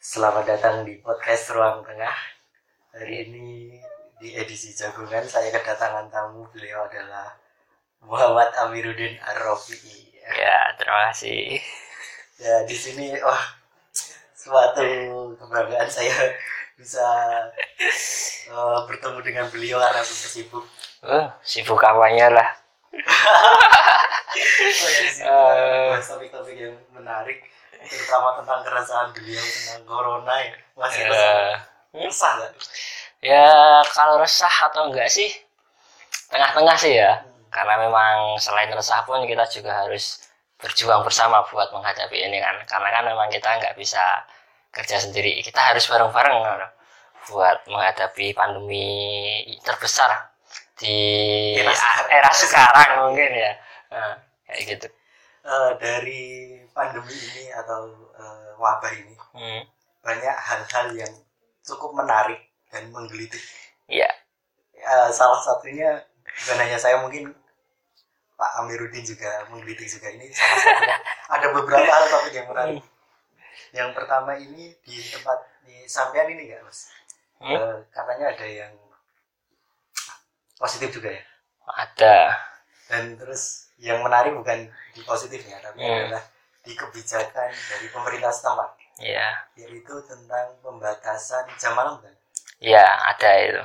Selamat datang di podcast Ruang Tengah. Hari ini di edisi jagungan saya kedatangan tamu beliau adalah Muhammad Amiruddin Ar-Rafi'i. Ya, terima kasih. Ya, di sini wah suatu kebanggaan saya bisa eh, bertemu dengan beliau karena sibuk. Oh, sibuk apanya lah. Oh, ya, di sini bahas topik-topik yang menarik terutama tentang keresahan beliau tentang corona ya. Masih resah, Ya, resah nggak? ya kalau resah atau enggak sih, tengah-tengah sih ya. Karena memang selain resah pun kita juga harus berjuang bersama buat menghadapi ini kan. Karena kan memang kita nggak bisa kerja sendiri. Kita harus bareng-bareng kan, buat menghadapi pandemi terbesar di Era sekarang. era sekarang mungkin ya. Nah, kayak gitu. Eh, dari pandemi ini atau eh, wabah ini Hmm. banyak hal-hal yang cukup menarik dan menggelitik. Iya. Eh, salah satunya bukan hanya saya mungkin Pak Amiruddin juga menggelitik juga ini salah satunya. Ada beberapa hal topik yang menarik. Yang pertama ini di tempat di sampean ini enggak mas? Hmm? Eh, katanya ada yang positif juga ya. Ada. Dan terus yang menarik bukan di positifnya tapi Hmm. adalah di kebijakan dari pemerintah setempat. Iya. yaitu tentang pembatasan jam malam kan Iya, ada itu.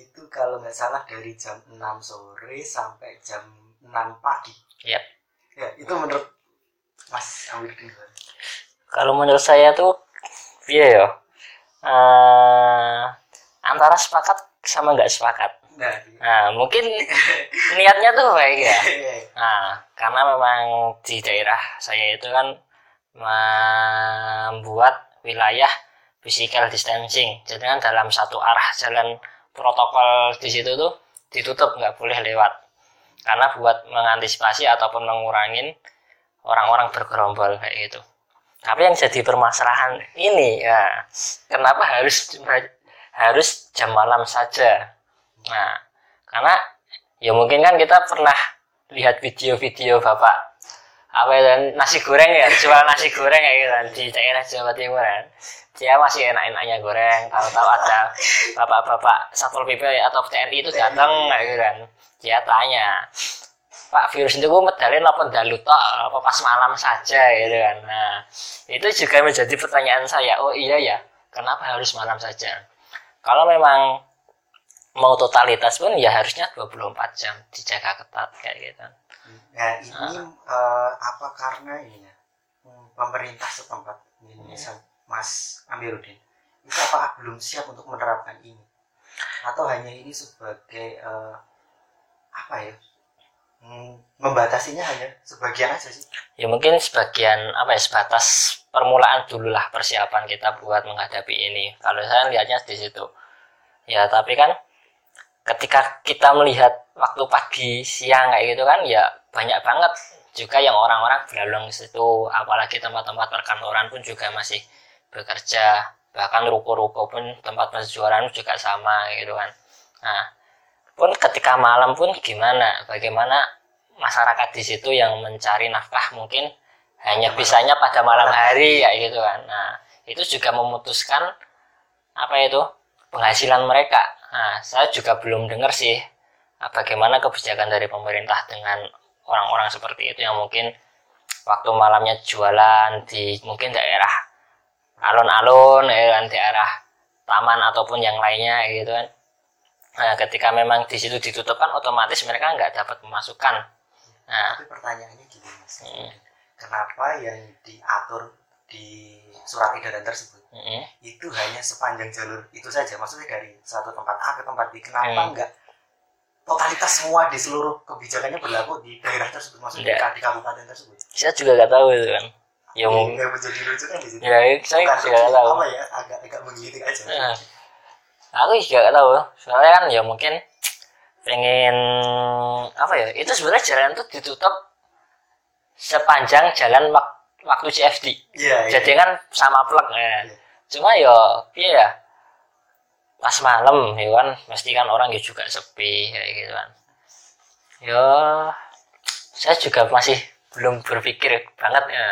itu kalau nggak salah dari jam 6 sore sampai jam 6 pagi Iya. ya itu menurut Mas Amiruddin gimana? Kalau menurut saya tuh iya ya. Eh, antara sepakat sama nggak sepakat. Nah Nah, mungkin niatnya tuh baik ya. iya. Nah, karena memang di daerah saya itu kan membuat wilayah physical distancing. Jadi kan dalam satu arah jalan protokol di situ tuh ditutup nggak boleh lewat. Karena buat mengantisipasi ataupun mengurangin orang-orang bergerombol kayak gitu. Tapi yang jadi permasalahan ini ya, kenapa harus harus jam malam saja? Nah, karena ya mungkin kan kita pernah lihat video-video bapak apa itu nasi goreng ya jual nasi goreng kayak gitu kan, di daerah Jawa Timur kan. Dia masih enak-enaknya goreng tahu-tahu ada bapak-bapak satpol pp atau TNI itu datang kayak gitu kan. Dia tanya Pak virus itu medalin apa dalu tok? Apa pas malam saja? Gitu kan. Nah itu juga menjadi pertanyaan saya. Oh iya ya kenapa harus malam saja? Kalau memang mau totalitas pun ya harusnya 24 jam dijaga ketat kayak gitu. Nah ini eh, apa karena ini ya? Hmm, pemerintah setempat ini misal Mas Amiruddin. Itu apakah belum siap untuk menerapkan ini? Atau hanya ini sebagai eh, apa ya? Hmm, membatasinya hanya sebagian aja sih? Ya mungkin sebagian apa ya sebatas permulaan dulu lah persiapan kita buat menghadapi ini. Kalau saya lihatnya di situ. Ya tapi kan ketika kita melihat waktu pagi siang kayak gitu kan ya banyak banget. Juga yang orang-orang berlalu ke situ apalagi tempat-tempat perkantoran pun juga masih bekerja. Bahkan ruko-ruko pun tempat penjualan juga sama gitu kan. Nah pun ketika malam pun gimana? Bagaimana masyarakat di situ yang mencari nafkah mungkin hanya bisanya pada malam hari ya gitu kan. Nah itu juga memutuskan apa itu? Penghasilan mereka nah saya juga belum dengar sih ah, bagaimana kebijakan dari pemerintah dengan orang-orang seperti itu yang mungkin waktu malamnya jualan di mungkin daerah alun-alun ya kan daerah taman ataupun yang lainnya gitu kan. Nah ketika memang di situ ditutup kan otomatis mereka nggak dapat pemasukan. Nah. Tapi pertanyaannya gini mas. Hmm. kenapa yang diatur di surat edaran tersebut. Mm, itu hanya sepanjang jalur itu saja. Maksudnya dari satu tempat A ke tempat B. Kenapa Hmm. enggak totalitas semua di seluruh kebijakannya berlaku di daerah tersebut? Maksudnya Enggak. di kabupaten tersebut? Saya juga nggak tahu itu kan. Ya mungkin. yang menjadi lucu kan di situ. Ya saya Bukan juga nggak tahu. apa ya agak agak menggelitik aja. Nah, aku juga gak tahu. Soalnya kan ya mungkin pengen apa ya itu sebenarnya jalan itu ditutup sepanjang jalan wak- waktu CFD iya iya. Jadi kan sama plek ya. Iya. cuma ya iya ya? Pas malam ya kan pasti kan orang ya juga sepi kayak gitu kan. Ya saya juga masih belum berpikir banget ya.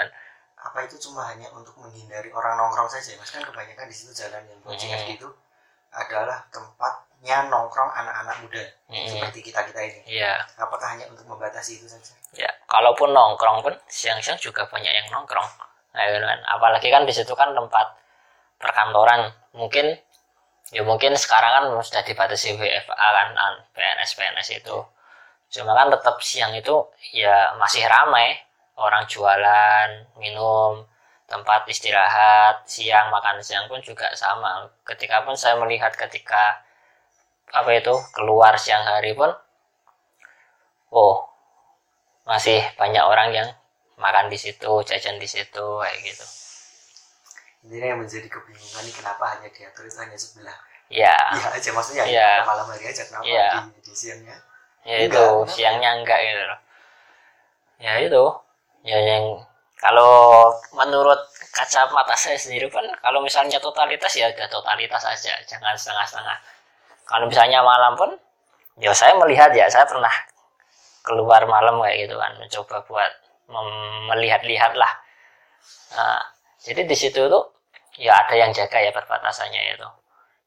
Apa itu cuma hanya untuk menghindari orang nongkrong saja mas? Kan kebanyakan di situ jalan yang bojingan Hmm. gitu adalah tempatnya nongkrong anak-anak muda Mm-mm. seperti kita kita ini Iya. apakah hanya untuk membatasi itu saja Ya, kalaupun nongkrong pun siang-siang juga banyak yang nongkrong. Nah, gitu kan. Apalagi kan di situ kan tempat perkantoran. Mungkin ya mungkin sekarang kan sudah dibatasi WFA kan, kan PNS PNS itu. Cuma kan tetap siang itu ya masih ramai orang jualan, minum, tempat istirahat, siang makan siang pun juga sama. Ketika pun saya melihat ketika apa itu keluar siang hari pun, oh masih banyak orang yang makan di situ, jajan di situ kayak gitu. ini yang menjadi kebingungan ini kenapa hanya diatur itu hanya sebelah Ya, iya aja maksudnya Iya. ya malam hari aja kenapa Iya. di, di siangnya ya Enggak, itu kenapa? siangnya enggak gitu loh. Ya itu, ya yang kalau menurut kacamata saya sendiri pun kalau misalnya totalitas ya udah totalitas aja, jangan setengah-setengah. Kalau misalnya malam pun, ya saya melihat ya saya pernah keluar malam kayak gitu kan, mencoba buat melihat-lihat lah. Nah, jadi di situ tuh ya ada yang jaga ya perbatasannya itu.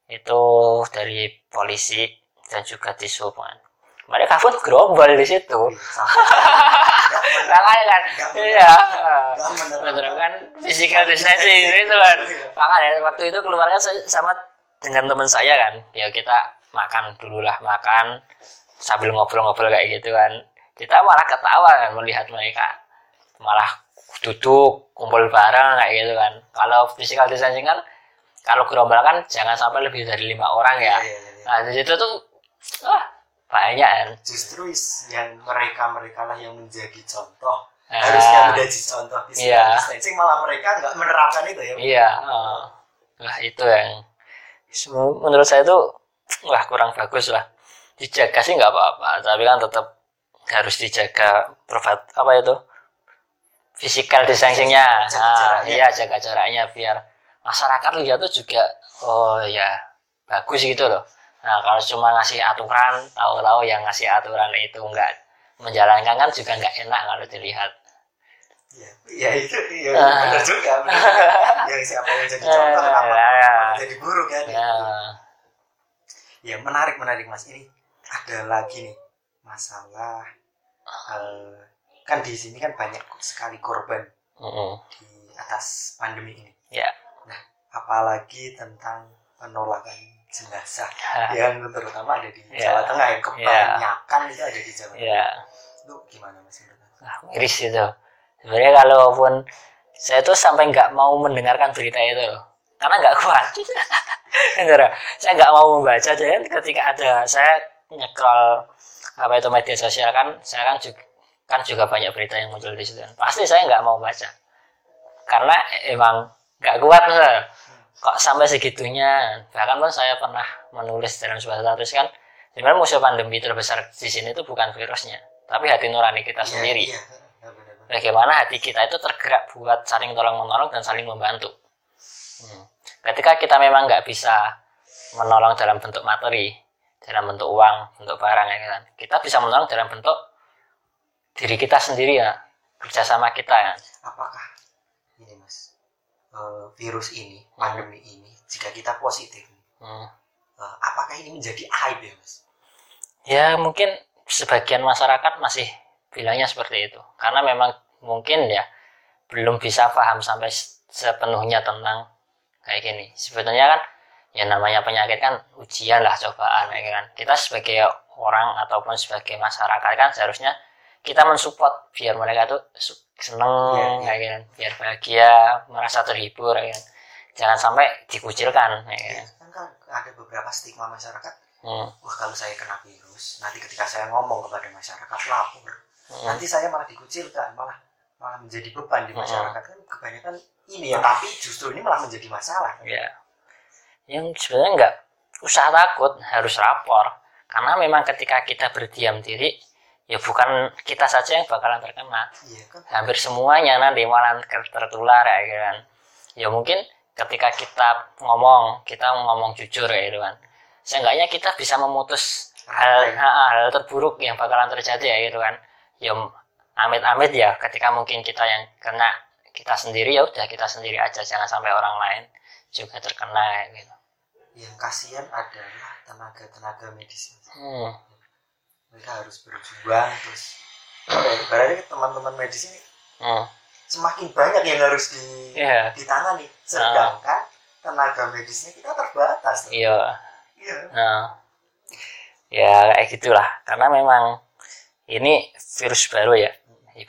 Itu dari polisi dan juga di kan. Mereka pun gerombol di situ. Makanya kan, Nggak iya. menerapkan. Physical distancing itu kan. Makanya waktu itu keluarga saya sama dengan teman saya kan. Ya kita makan dulu lah, makan sambil ngobrol-ngobrol kayak gitu kan. Kita malah ketawa kan melihat mereka. Malah duduk, kumpul bareng kayak gitu kan. Kalau physical distancing kan, kalau gerombol kan jangan sampai lebih dari lima orang ya. Iya, iya, iya. Nah di situ tuh, wah banyak kan. justru yang mereka mereka lah yang menjadi contoh Ah. harusnya menjadi contoh di Iya. distancing malah mereka nggak menerapkan itu ya Iya, oh. wah itu yang menurut saya itu wah kurang bagus lah. Dijaga sih nggak apa-apa, tapi kan tetap harus dijaga provat apa itu physical distancingnya. Nah, jaraknya. iya jaga jaraknya biar masyarakat lihat tuh juga oh ya bagus gitu loh. Nah kalau cuma ngasih aturan, tahu-tahu yang ngasih aturan itu enggak menjalankan kan juga nggak enak kalau dilihat. Ya, ya itu ya Ah. benar juga benar juga. yang siapa yang jadi contoh kenapa Ya. jadi buruk kan Ya. ya menarik menarik mas ini ada lagi nih masalah eh, kan di sini kan banyak sekali korban Mm-mm. di atas pandemi ini Ya. apalagi tentang penolakan jenazah Ya. yang terutama ada di Ya. Jawa Tengah yang kebanyakan itu ada di Jawa Tengah Ya. itu gimana mas menurut Mas? Ah, miris itu sebenarnya kalaupun saya tuh sampai nggak mau mendengarkan berita itu loh. Karena nggak kuat. Bener, saya nggak mau membaca. Jadi ketika ada saya nyekrol apa itu media sosial kan saya kan juga kan juga banyak berita yang muncul di situ. Pasti saya nggak mau baca. Karena emang nggak kuat loh. kok sampai segitunya? Bahkan pun saya pernah menulis dalam sebuah status kan sebenarnya musuh pandemi terbesar di sini itu bukan virusnya tapi hati nurani kita sendiri. Iya, iya, benar-benar. Bagaimana hati kita itu tergerak buat saling tolong menolong dan saling membantu. Hmm. Ketika kita memang nggak bisa menolong dalam bentuk materi, dalam bentuk uang, bentuk barang ya kan, kita bisa menolong dalam bentuk diri kita sendiri ya, kerjasama kita ya. apakah ini mas eh, virus ini pandemi ini jika kita positif Hmm. eh, apakah ini menjadi aib ya mas Ya mungkin sebagian masyarakat masih bilangnya seperti itu, karena memang mungkin ya belum bisa paham sampai sepenuhnya tentang kayak gini. Sebetulnya kan ya namanya penyakit kan ujian lah cobaan ya kan. Kita sebagai orang ataupun sebagai masyarakat kan seharusnya kita mensupport biar mereka tuh seneng iya. kayak gitu, biar bahagia, merasa terhibur ya kan. Jangan sampai dikucilkan ya kan. kan kan ada beberapa stigma masyarakat Hmm. wah kalau saya kena virus nanti ketika saya ngomong kepada masyarakat lapor Hmm. nanti saya malah dikucilkan malah malah menjadi beban di Hmm. masyarakat. Kan kebanyakan ini ya tapi justru ini malah menjadi masalah. Ya yang sebenarnya nggak usah takut harus lapor. Karena memang ketika kita berdiam diri ya bukan kita saja yang bakalan terkena. Iya kan? Hampir semuanya nanti malah tertular ya gitu kan. Ya mungkin ketika kita ngomong kita ngomong jujur ya gitu kan. Seenggaknya kita bisa memutus hal hal, hal terburuk yang bakalan terjadi ya gitu kan ya amit-amit ya ketika mungkin kita yang kena kita sendiri ya udah kita sendiri aja jangan sampai orang lain juga terkena gitu yang kasihan adalah tenaga-tenaga medis hmm. mereka harus berjuang terus berarti teman-teman medis ini Hmm. semakin banyak yang harus di, Iya. ditangani sedangkan tenaga medisnya kita terbatas iya Iya. nah ya kayak gitulah karena memang ini virus baru ya.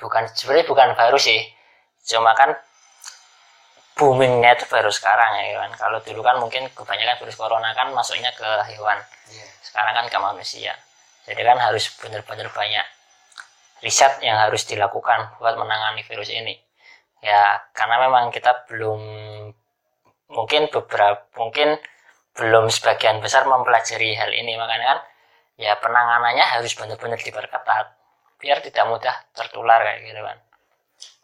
Bukan sebenarnya bukan baru sih. Cuma kan boomingnya itu baru sekarang ya kan kalau dulu kan mungkin kebanyakan virus corona kan masuknya ke hewan. Iya. sekarang kan ke manusia. Jadi kan harus benar-benar banyak riset yang harus dilakukan buat menangani virus ini. Ya karena memang kita belum mungkin beberapa mungkin belum sebagian besar mempelajari hal ini. Makanya kan ya penanganannya harus benar-benar diperketat biar tidak mudah tertular kayak gitu kan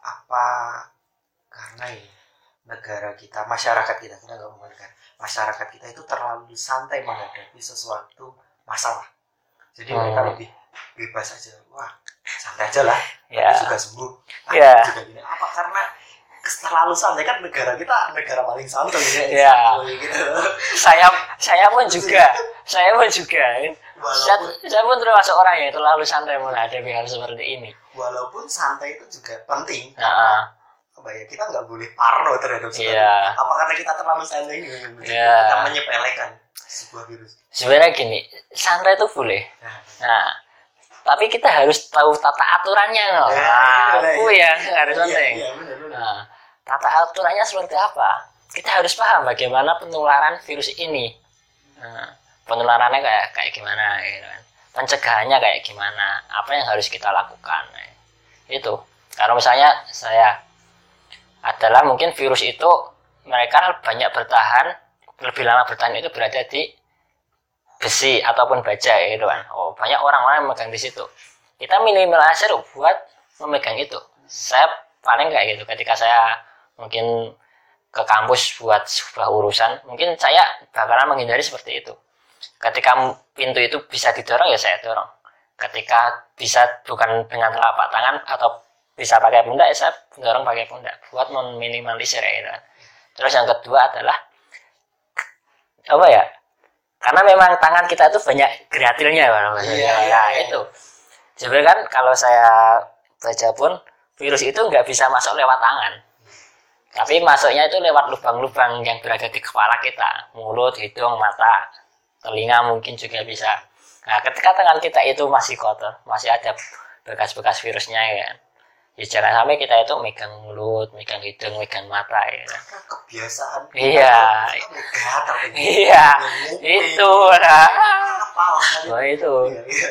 apa karena ini negara kita masyarakat kita kita nggak negara masyarakat kita itu terlalu santai menghadapi sesuatu masalah. Jadi Hmm. mereka lebih bebas aja. Wah santai aja lah. Ya. Juga sembuh. Ah, Ya. juga gini. Apa karena terlalu santai kan negara kita negara paling santai ya Ya. gitu. saya saya pun juga. Saya pun juga. Saya, walaupun saya pun termasuk orang yang terlalu santai menghadapi hal seperti ini. Walaupun santai itu juga penting. Nah, apa ya kita nggak boleh parno terhadap sesuatu Iya. apa karena kita terlalu santai ini? Iya. kita menyepelekan sebuah virus. Sebenarnya gini santai itu boleh. Nah, nah tapi kita harus tahu tata aturannya loh Ya, nah, itu yang harus iya, penting iya, benar, benar. Nah, tata aturannya seperti apa? Kita harus paham bagaimana penularan virus ini. Nah, penularannya kayak kayak gimana gitu kan. Pencegahannya kayak gimana? Apa yang harus kita lakukan? Nah, itu. Kalau misalnya saya adalah mungkin virus itu mereka banyak bertahan lebih lama bertahan itu berada di besi ataupun baja gitu kan. Oh, banyak orang-orang yang memegang di situ. Kita minimalisir buat memegang itu. Saya paling kayak gitu ketika saya mungkin ke kampus buat sebuah urusan, mungkin saya bakalan menghindari seperti itu. Ketika pintu itu bisa didorong ya saya dorong. Ketika bisa bukan dengan telapak tangan atau bisa pakai pundak ya saya dorong pakai pundak buat meminimalisir ya gitu kan. Terus yang kedua adalah apa ya? Karena memang tangan kita itu banyak gratilnya Pak. Iya, Ya, iya, ya, iya. itu. Sebenarnya kan kalau saya baca pun virus itu nggak bisa masuk lewat tangan. Tapi masuknya itu lewat lubang-lubang yang berada di kepala kita, mulut, hidung, mata, telinga mungkin juga bisa. Nah, ketika tangan kita itu masih kotor, masih ada bekas-bekas virusnya ya kan. Ya jangan sampai kita itu megang mulut, megang hidung, megang mata ya kan. kebiasaan Iya. gatal Iya, itu nah. apa Oh, itu. Iya, iya.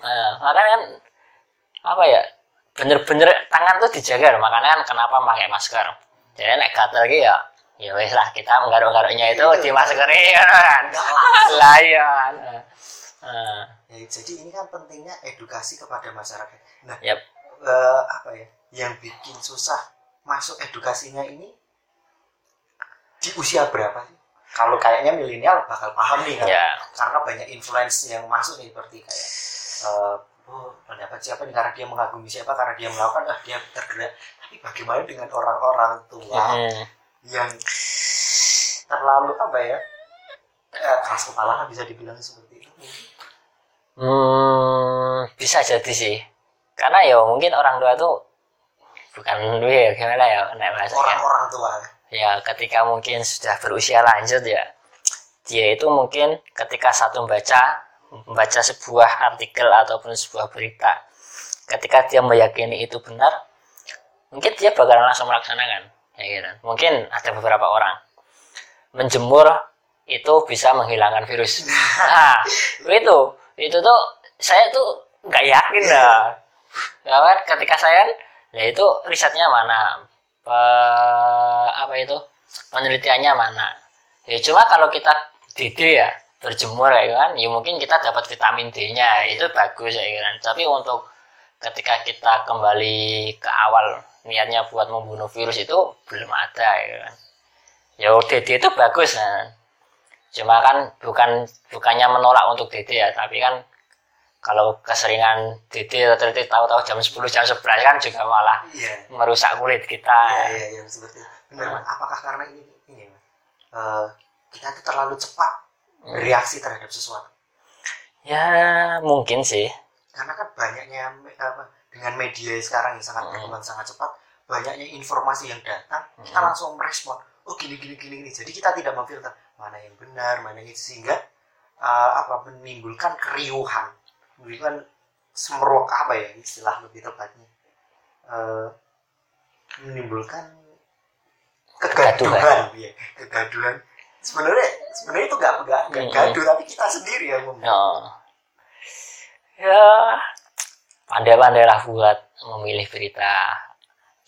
Nah, makanya kan apa ya bener-bener tangan tuh dijaga makanya kan kenapa pakai masker jadi nek gatel lagi ya ya wes lah kita menggaruk-garuknya itu di masker kan Nggak langsung. lah iya Nah, Ya, jadi ini kan pentingnya edukasi kepada masyarakat. Nah, Yap. Eh, apa ya? Yang bikin susah masuk edukasinya ini di usia berapa sih? Kalau kayaknya milenial bakal paham nih kan. ya Karena banyak influence yang masuk nih seperti kayak eh, oh, pendapat siapa nih karena dia mengagumi siapa karena dia melakukan ah dia tergerak. Tapi bagaimana dengan orang-orang tua Hmm, yang terlalu apa ya? Eh, keras kepala bisa dibilang seperti itu. Hmm, bisa jadi sih karena ya mungkin orang tua tuh bukan duit gimana ya nek bahasanya Orang-orang tua. ya ketika mungkin sudah berusia lanjut ya dia itu mungkin ketika satu membaca membaca sebuah artikel ataupun sebuah berita ketika dia meyakini itu benar mungkin dia bakalan langsung melaksanakan ya gitu. mungkin ada beberapa orang menjemur itu bisa menghilangkan virus nah itu itu tuh saya tuh nggak yakin dah ya kan ketika saya ya itu risetnya mana? Pe- apa itu? Penelitiannya mana? Ya cuma kalau kita DD ya berjemur ya kan ya mungkin kita dapat vitamin D-nya itu bagus ya kan. Tapi untuk ketika kita kembali ke awal niatnya buat membunuh virus itu belum ada ya kan. Ya DD itu bagus kan cuma kan bukan bukannya menolak untuk DD ya tapi kan kalau keseringan titik atau titik tahu-tahu jam 10 jam 11 kan juga malah iya merusak kulit kita iya iya iya seperti itu benar Mas. apakah karena ini ini? Eh, kita itu terlalu cepat Hmm. bereaksi terhadap sesuatu ya mungkin sih karena kan banyaknya apa dengan media sekarang yang sangat Hmm. berkembang sangat cepat banyaknya informasi yang datang kita Hmm. langsung merespon oh gini gini gini gini jadi kita tidak memfilter mana yang benar mana yang itu sehingga uh, apa menimbulkan keriuhan menimbulkan semerok apa ya istilah lebih tepatnya Uh, menimbulkan kegaduhan ya kegaduhan sebenarnya sebenarnya itu nggak nggak nggak Hmm. gaduh tapi kita sendiri yang membuat Oh. Ya, pandai-pandailah buat memilih berita.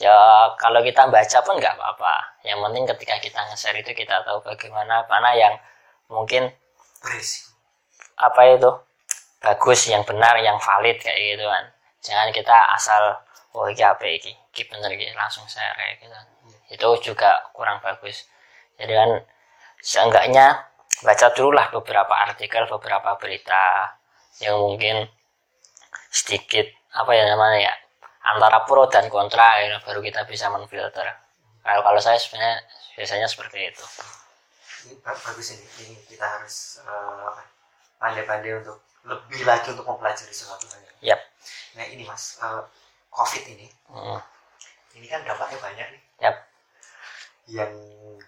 Ya, kalau kita baca pun nggak apa-apa. Yang penting ketika kita nge-share itu kita tahu bagaimana mana yang mungkin apa itu bagus, yang benar, yang valid kayak gitu kan. Jangan kita asal oh iki apa iki, iki bener iki langsung share kayak gitu. Itu juga kurang bagus. Jadi kan seenggaknya baca dulu lah beberapa artikel, beberapa berita yang mungkin sedikit apa ya namanya ya antara pro dan kontra ya, baru kita bisa menfilter. Kalau kalau saya sebenarnya biasanya seperti itu. ini ba- bagus ini ini kita harus eh, pandai-pandai untuk lebih lagi untuk mempelajari sesuatu yang- Yap. nah ini mas eh, covid ini Hmm. ini kan dampaknya banyak nih Yap. yang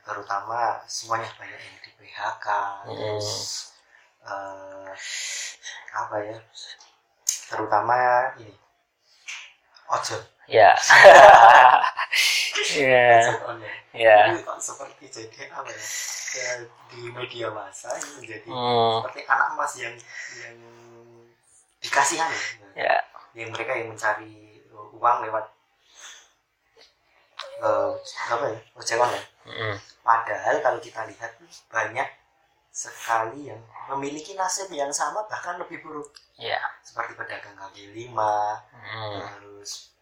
terutama semuanya banyak yang di PHK terus eh, apa ya terutama ini ojol Ya. Ya. Ya. seperti jadi apa ya di media massa ini menjadi Hmm. seperti anak emas yang yang dikasihan ya Ya. yang mereka yang mencari uang lewat eh, apa ya ojek online Hmm. padahal kalau kita lihat banyak sekali yang memiliki nasib yang sama bahkan lebih buruk Ya. seperti pedagang kaki lima Hmm. terus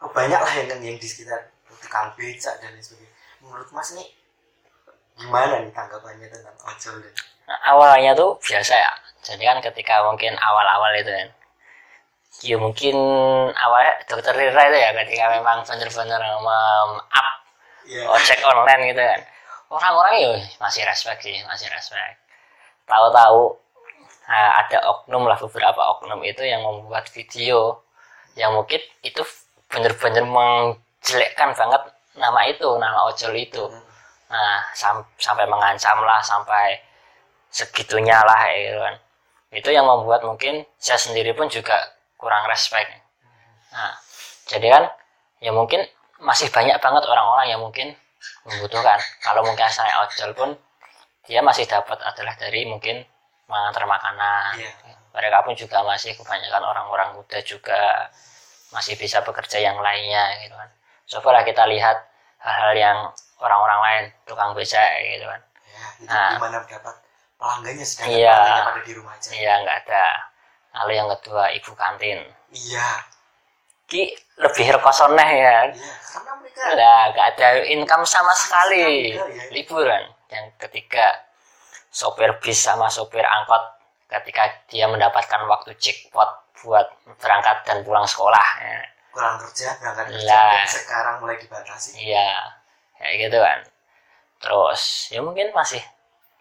oh, banyak lah yang yang di sekitar tukang becak dan lain sebagainya menurut mas ini gimana nih tanggapannya tentang ojol dan Nah, awalnya tuh biasa ya. Jadi kan ketika mungkin awal-awal itu kan. Ya mungkin awalnya dokter Rira itu ya ketika memang bener-bener up ya ojek online gitu kan. Orang-orang ya masih respect sih, masih respect. Tahu-tahu nah, ada oknum lah beberapa oknum itu yang membuat video yang mungkin itu bener-bener menjelekkan banget nama itu, nama ojol itu. Nah, sam- sampai mengancam lah, sampai segitunya lah gitu kan. Itu yang membuat mungkin saya sendiri pun juga kurang respect. Nah, jadi kan ya mungkin masih banyak banget orang-orang yang mungkin membutuhkan. Kalau mungkin saya ojol pun dia masih dapat adalah dari mungkin mengantar makanan. Iya. Mereka pun juga masih kebanyakan orang-orang muda juga masih bisa bekerja yang lainnya gitu kan. Cobalah kita lihat hal-hal yang orang-orang lain tukang becak gitu kan. ya itu Nah. gimana dapat pelanggannya sedangkan Iya. pelanggannya pada di rumah aja Iya nggak ada. Lalu yang kedua ibu kantin. iya Ki lebih rekosoneh ya. iya karena mereka Nah, nggak ada income sama sekali. ya. Liburan. Yang ketiga sopir bis sama sopir angkot ketika dia mendapatkan waktu jackpot buat berangkat dan pulang sekolah. Ya. kurang kerja berangkat kerja dan sekarang mulai dibatasi Iya, kayak gitu kan. Terus ya mungkin masih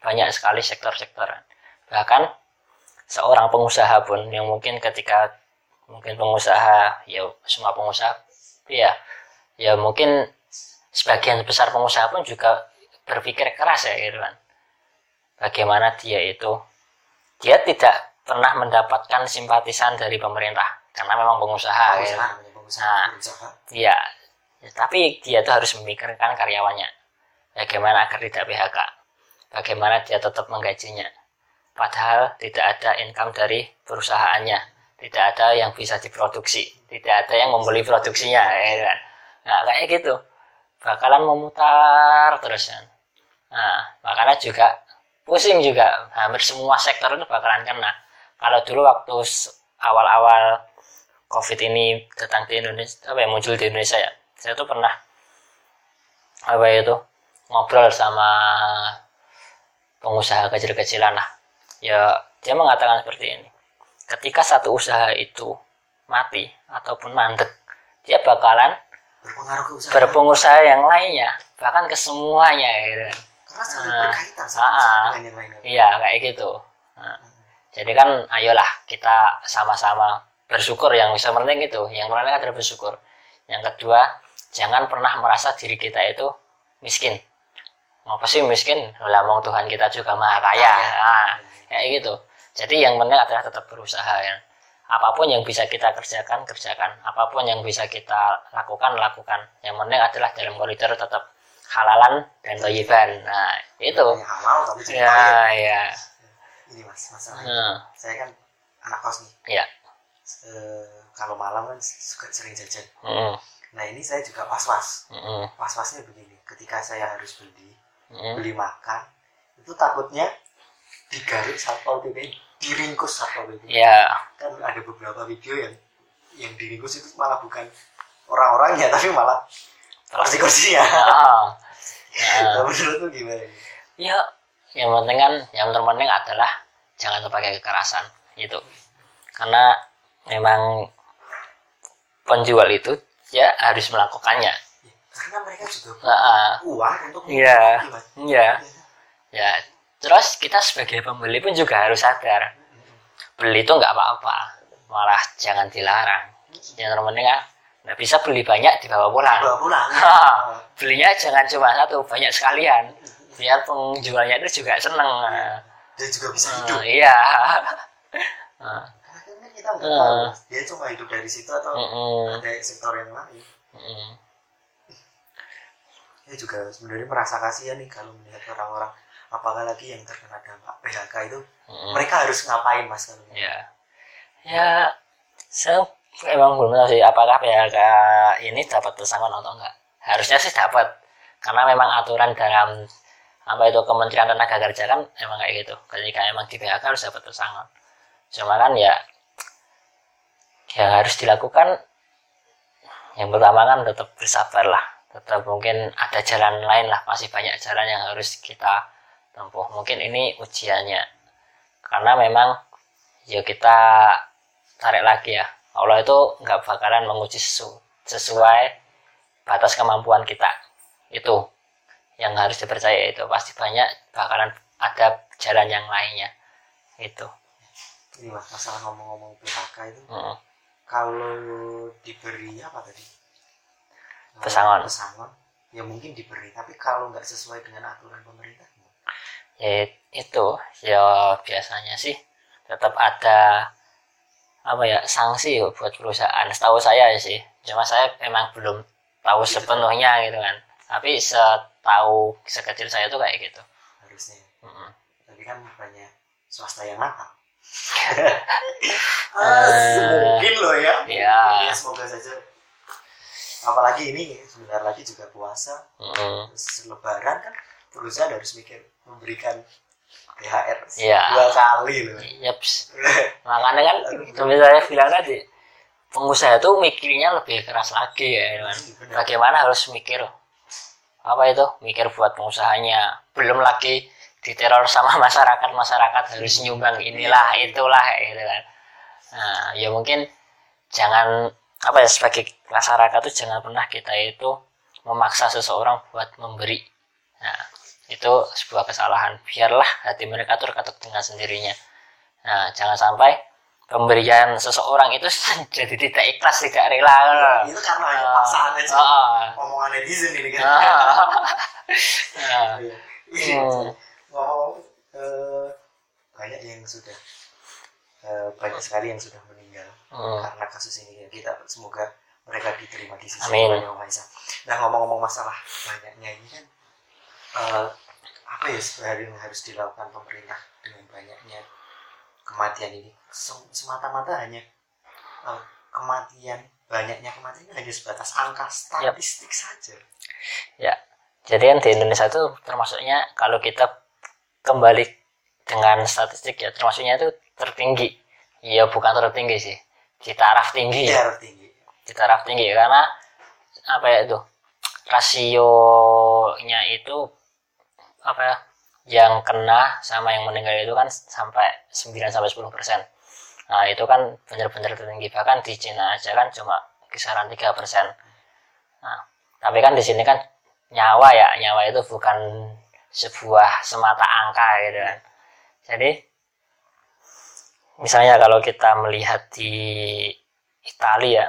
banyak sekali sektor-sektor. Bahkan seorang pengusaha pun yang mungkin ketika mungkin pengusaha ya semua pengusaha ya ya mungkin sebagian besar pengusaha pun juga berpikir keras ya gitu kan. Bagaimana dia itu dia tidak pernah mendapatkan simpatisan dari pemerintah karena memang pengusaha gitu. pengusaha pengusaha Nah. berusaha Iya, Ya, tapi dia tuh harus memikirkan karyawannya. Bagaimana agar tidak PHK? Bagaimana dia tetap menggajinya? Padahal tidak ada income dari perusahaannya. Tidak ada yang bisa diproduksi. Tidak ada yang membeli produksinya. Ya kan? Nah, kayak gitu. Bakalan memutar terus kan. Nah, makanya juga pusing juga. Hampir semua sektor itu bakalan kena. Kalau dulu waktu awal-awal COVID ini datang di Indonesia, apa ya, muncul di Indonesia ya. Saya tuh pernah apa itu ngobrol sama pengusaha kecil-kecilan lah. Ya dia mengatakan seperti ini. ketika satu usaha itu mati ataupun mandek dia bakalan berpengaruh ke usaha berpengusaha yang lainnya bahkan ke semuanya gitu kan. karena saling Ah. berkaitan usaha dengan yang lainnya iya kayak gitu Nah, jadi kan ayolah kita sama-sama bersyukur yang bisa penting itu yang penting adalah bersyukur yang kedua jangan pernah merasa diri kita itu miskin. Apa sih miskin? Lah mau Tuhan kita juga maha kaya. Nah, kayak gitu. Jadi yang penting adalah tetap berusaha ya. Apa pun yang bisa kita kerjakan kerjakan. Apa pun yang bisa kita lakukan lakukan. Yang penting adalah dalam koridor tetap halalan dan toyiban. Nah itu. Halal tapi ya pahit. ya. Ini mas. Masalahnya nah, saya kan anak kos nih. Ya Eh, kalau malam kan suka sering jajan. Mm, nah ini saya juga was was mm, was wasnya begini ketika saya harus beli mm. beli makan itu takutnya digaris satpol pp diringkus satpol pp. Ya kan ada beberapa video yang yang diringkus itu malah bukan orang-orangnya tapi malah kursi-kursinya. Ah, nah, menurut tuh gimana? Ya yang penting kan yang terpenting adalah jangan terpakai kekerasan gitu. Karena memang penjual itu ya harus melakukannya. Karena mereka juga Ah, ah. uang untuk Iya. Iya. ya terus kita sebagai pembeli pun juga harus sadar. Beli itu nggak apa-apa malah jangan dilarang. Yang terpenting kan nggak bisa beli banyak dibawa pulang. Bawa pulang. Belinya jangan cuma satu banyak sekalian. Biar penjualnya itu juga seneng. Dan juga bisa hidup. iya kita nggak Ah. tahu. Dia cuma hidup dari situ atau mm-mm, ada sektor yang lain. Mm-mm. saya juga sebenarnya merasa kasihan nih kalau melihat orang-orang apalagi yang terkena dampak PHK itu. Mm-mm. mereka harus ngapain mas kalau ya ya saya emang belum tahu sih. Apakah PHK ini dapat pesangon atau enggak? Harusnya sih dapat. Karena memang aturan dalam apa itu Kementerian Tenaga Kerja kan emang kayak gitu. Ketika emang di PHK harus dapat pesangon. Cuma kan ya yang harus dilakukan. Yang pertama kan tetap bersabar lah. Tetap mungkin ada jalan lain lah. Masih banyak jalan yang harus kita tempuh. Mungkin ini ujiannya. Karena memang ya kita tarik lagi ya. Allah itu nggak bakalan menguji sesu- sesuai batas kemampuan kita. Itu yang harus dipercaya. Itu pasti banyak bakalan ada jalan yang lainnya. Itu. Ini mas masalah ngomong-ngomong PHK itu. Mm. Kalau diberi apa tadi? Eh, Pesangon. pesangon. Ya mungkin diberi tapi kalau nggak sesuai dengan aturan pemerintah ya itu. Ya biasanya sih tetap ada apa ya sanksi buat perusahaan. Setahu saya sih. Cuma saya memang belum tahu Gitu. sepenuhnya gitu kan. Tapi setahu sekecil saya tuh kayak gitu. Harusnya. Mm-mm. tapi kan banyak swasta yang nakal Ah, mungkin loh ya ya. Ya, semoga saja apalagi ini sebentar lagi juga puasa Mm-mm. terus lebaran kan perusahaan harus mikir memberikan THR Iya. dua kali loh Yaps. makanya kan saya bilang tadi pengusaha itu mikirnya lebih keras lagi ya kan. bagaimana harus mikir apa itu mikir buat pengusahanya belum lagi diteror sama masyarakat masyarakat harus nyumbang inilah itulah gitu kan. Nah ya mungkin jangan apa ya sebagai masyarakat tuh jangan pernah kita itu memaksa seseorang buat memberi. Nah itu sebuah kesalahan. Biarlah hati mereka tuh terkatuk dengan sendirinya. Nah jangan sampai pemberian seseorang itu jadi tidak ikhlas tidak rela. Itu karena Ah, paksaan aja. Ah, omongan netizen ini kan. Ah. Ah. Iya. Hmm. Ngomong eh, banyak yang sudah eh, banyak sekali yang sudah meninggal Hmm. karena kasus ini ya kita semoga mereka diterima di sisi Amin. Yang Maha Esa. Nah ngomong-ngomong masalah banyaknya ini kan eh, apa ya sebenarnya yang harus dilakukan pemerintah dengan banyaknya kematian ini Sem- semata-mata hanya eh, kematian banyaknya kematian hanya sebatas angka statistik saja. ya jadi kan di Indonesia itu termasuknya kalau kita kembali dengan statistik ya termasuknya itu tertinggi. Ya bukan tertinggi sih. Di taraf tinggi ya. Darah tinggi. di taraf tinggi karena apa ya itu rasionya itu apa ya yang kena sama yang meninggal itu kan sampai 9 sampai 10 persen. Nah itu kan benar-benar tertinggi. Bahkan di Cina aja kan cuma kisaran tiga persen. Nah tapi kan di sini kan nyawa ya nyawa itu bukan sebuah semata angka gitu kan jadi misalnya kalau kita melihat di Italia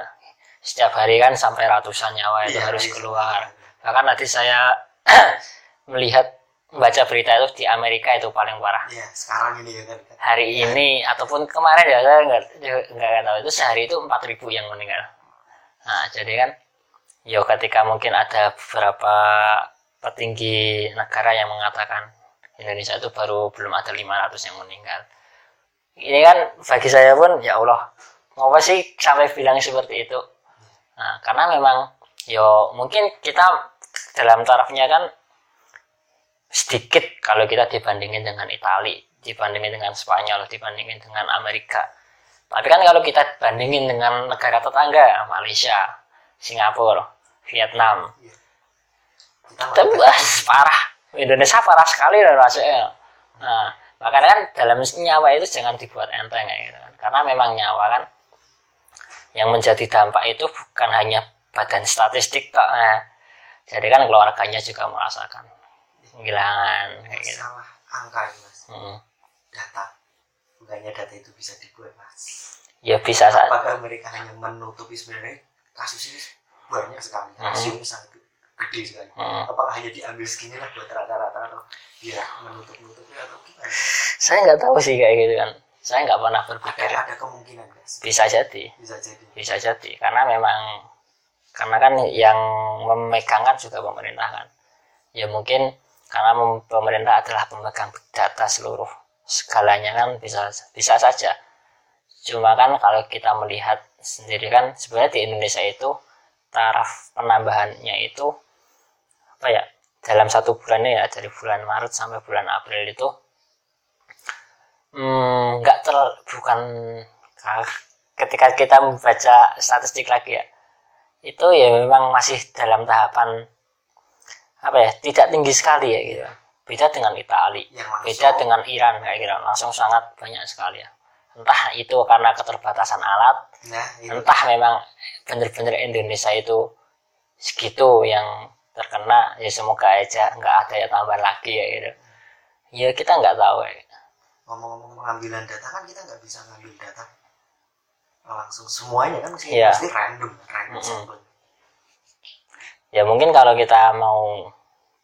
setiap hari kan sampai ratusan nyawa itu Iya, harus iya. keluar bahkan nanti saya melihat membaca berita itu di Amerika itu paling parah Iya, sekarang ini ya kan. hari ini ataupun kemarin ya saya nggak nggak nggak tahu itu sehari itu 4000 yang meninggal nah jadi kan yo ketika mungkin ada beberapa petinggi negara yang mengatakan Indonesia itu baru belum ada 500 yang meninggal. Ini kan bagi saya pun ya Allah ngapa sih sampai bilang seperti itu? Nah karena memang yo mungkin kita dalam tarafnya kan sedikit kalau kita dibandingin dengan Itali, dibandingin dengan Spanyol, dibandingin dengan Amerika. Tapi kan kalau kita bandingin dengan negara tetangga, Malaysia, Singapura, Vietnam, Wah, parah. Indonesia parah sekali loh rasanya. Nah, makanya kan dalam nyawa itu jangan dibuat enteng kayak gitu kan. Karena memang nyawa kan yang menjadi dampak itu bukan hanya badan statistik kok. Nah, jadi kan keluarganya juga merasakan kehilangan kayak gitu. salah angka ini mas Hmm. data bukannya data itu bisa dibuat mas Ya bisa apakah mereka hanya menutupi sebenarnya kasus ini banyak sekali Hmm. rasio sangat gede sekali Hmm. apakah hanya diambil segini lah buat rata-rata atau ya menutup-nutupi atau gimana Saya nggak tahu sih kayak gitu kan. Saya nggak pernah berpikir. ada ada kemungkinan guys Bisa jadi, bisa jadi bisa jadi. Karena memang karena kan yang memegang kan juga pemerintah kan. Ya mungkin karena pemerintah adalah pemegang data seluruh segalanya kan bisa bisa saja. Cuma kan kalau kita melihat sendiri kan sebenarnya di Indonesia itu taraf penambahannya itu apa ya dalam satu bulannya ya dari bulan Maret sampai bulan April itu hmm, nggak ter bukan ketika kita membaca statistik lagi ya itu ya memang masih dalam tahapan apa ya tidak tinggi sekali ya gitu. Beda dengan Itali yang langsung. beda dengan Iran kayak gitu. Langsung sangat banyak sekali ya. Entah itu karena keterbatasan alat nah itu. entah memang bener-bener Indonesia itu segitu yang terkena ya semoga aja nggak ada ya tambahan lagi ya gitu ya kita nggak tahu ya ngomong-ngomong pengambilan data kan kita nggak bisa ngambil data langsung semuanya kan mesti, Iya. mesti random random Mm-mm. sampel. ya mungkin kalau kita mau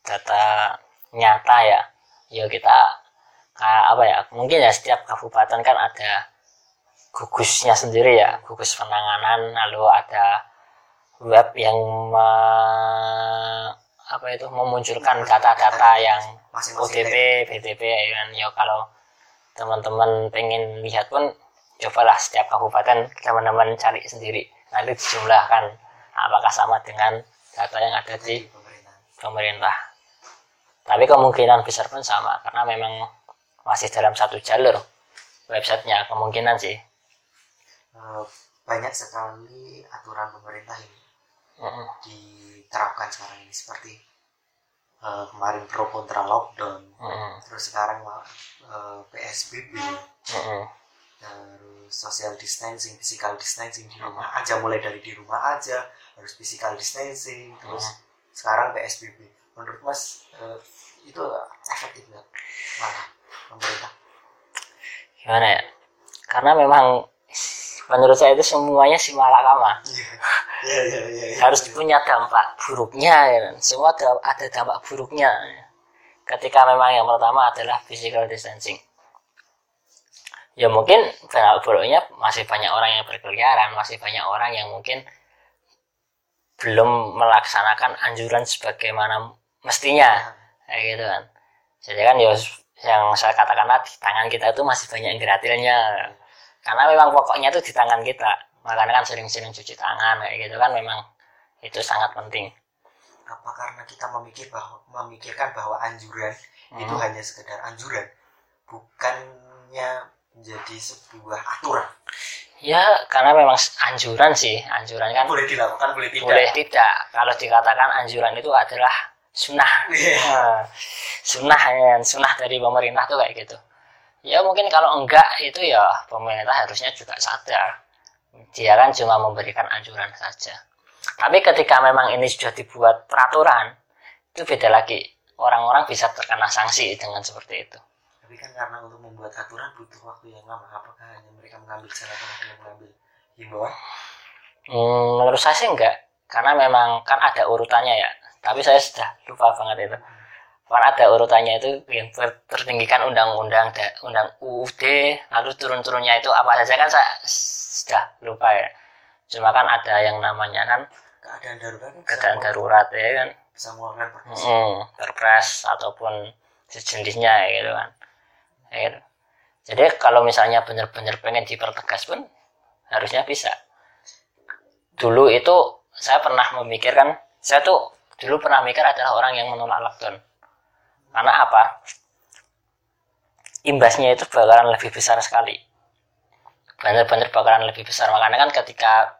data nyata ya ya kita apa ya mungkin ya setiap kabupaten kan ada gugusnya sendiri ya gugus penanganan lalu ada web yang me- apa itu memunculkan data-data yang OTP, BTP ya kan ya kalau teman-teman pengen lihat pun cobalah setiap kabupaten teman-teman cari sendiri. Nanti dijumlahkan apakah sama dengan data yang ada di pemerintah pemerintah. Tapi kemungkinan besar pun sama karena memang masih dalam satu jalur websitenya kemungkinan sih. Eh, banyak sekali aturan pemerintah ini Diterapkan sekarang ini seperti eh, kemarin pro kontra lockdown. Mm-mm. terus sekarang eh, PSBB Mm-mm. terus social distancing physical distancing di rumah aja. Mulai dari di rumah aja harus physical distancing. Terus sekarang PSBB menurut mas eh, itu efektif nggak? Mana pemerintah. Gimana ya? Karena memang menurut saya itu semuanya si malakama iya iya iya harus punya dampak buruknya ya kan. semua ada, dampak buruknya ketika memang yang pertama adalah physical distancing. Ya mungkin dampak buruknya masih banyak orang yang berkeliaran masih banyak orang yang mungkin belum melaksanakan anjuran sebagaimana mestinya kayak gitu kan. Jadi kan ya yang saya katakan tadi tangan kita itu masih banyak yang gratilnya karena memang pokoknya itu di tangan kita makanya kan sering-sering cuci tangan kayak gitu kan memang itu sangat penting. Apa karena kita memikir bahwa memikirkan bahwa anjuran itu Hmm. hanya sekedar anjuran bukannya menjadi sebuah aturan? Ya karena memang anjuran sih anjuran kan boleh dilakukan boleh tidak? Boleh tidak. Kalau dikatakan anjuran itu adalah sunnah. Iya. Nah, sunnah ya, sunnah dari pemerintah tuh kayak gitu. Ya mungkin kalau enggak itu ya pemerintah harusnya juga sadar dia kan cuma memberikan anjuran saja. Tapi ketika memang ini sudah dibuat peraturan itu beda lagi. Orang-orang bisa terkena sanksi dengan seperti itu. Tapi kan karena untuk membuat aturan butuh waktu yang lama. Apakah hanya mereka mengambil cara yang mengambil himbauan? Hmm, menurut saya sih enggak. Karena memang kan ada urutannya ya. Tapi saya sudah lupa banget itu karena ada urutannya itu yang ter tertinggi kan undang-undang undang UUD lalu turun-turunnya itu apa saja kan saya sudah lupa ya. Cuma kan ada yang namanya kan keadaan darurat kan keadaan darurat ya kan. bisa mengeluarkan perpres. Perpres ataupun sejenisnya gitu kan. Ya, gitu. jadi kalau misalnya benar-benar pengen dipertegas pun harusnya bisa. Dulu itu saya pernah memikirkan saya tuh dulu pernah mikir adalah orang yang menolak lockdown karena apa? Imbasnya itu bakalan lebih besar sekali. Benar-benar bakalan lebih besar. Makanya kan ketika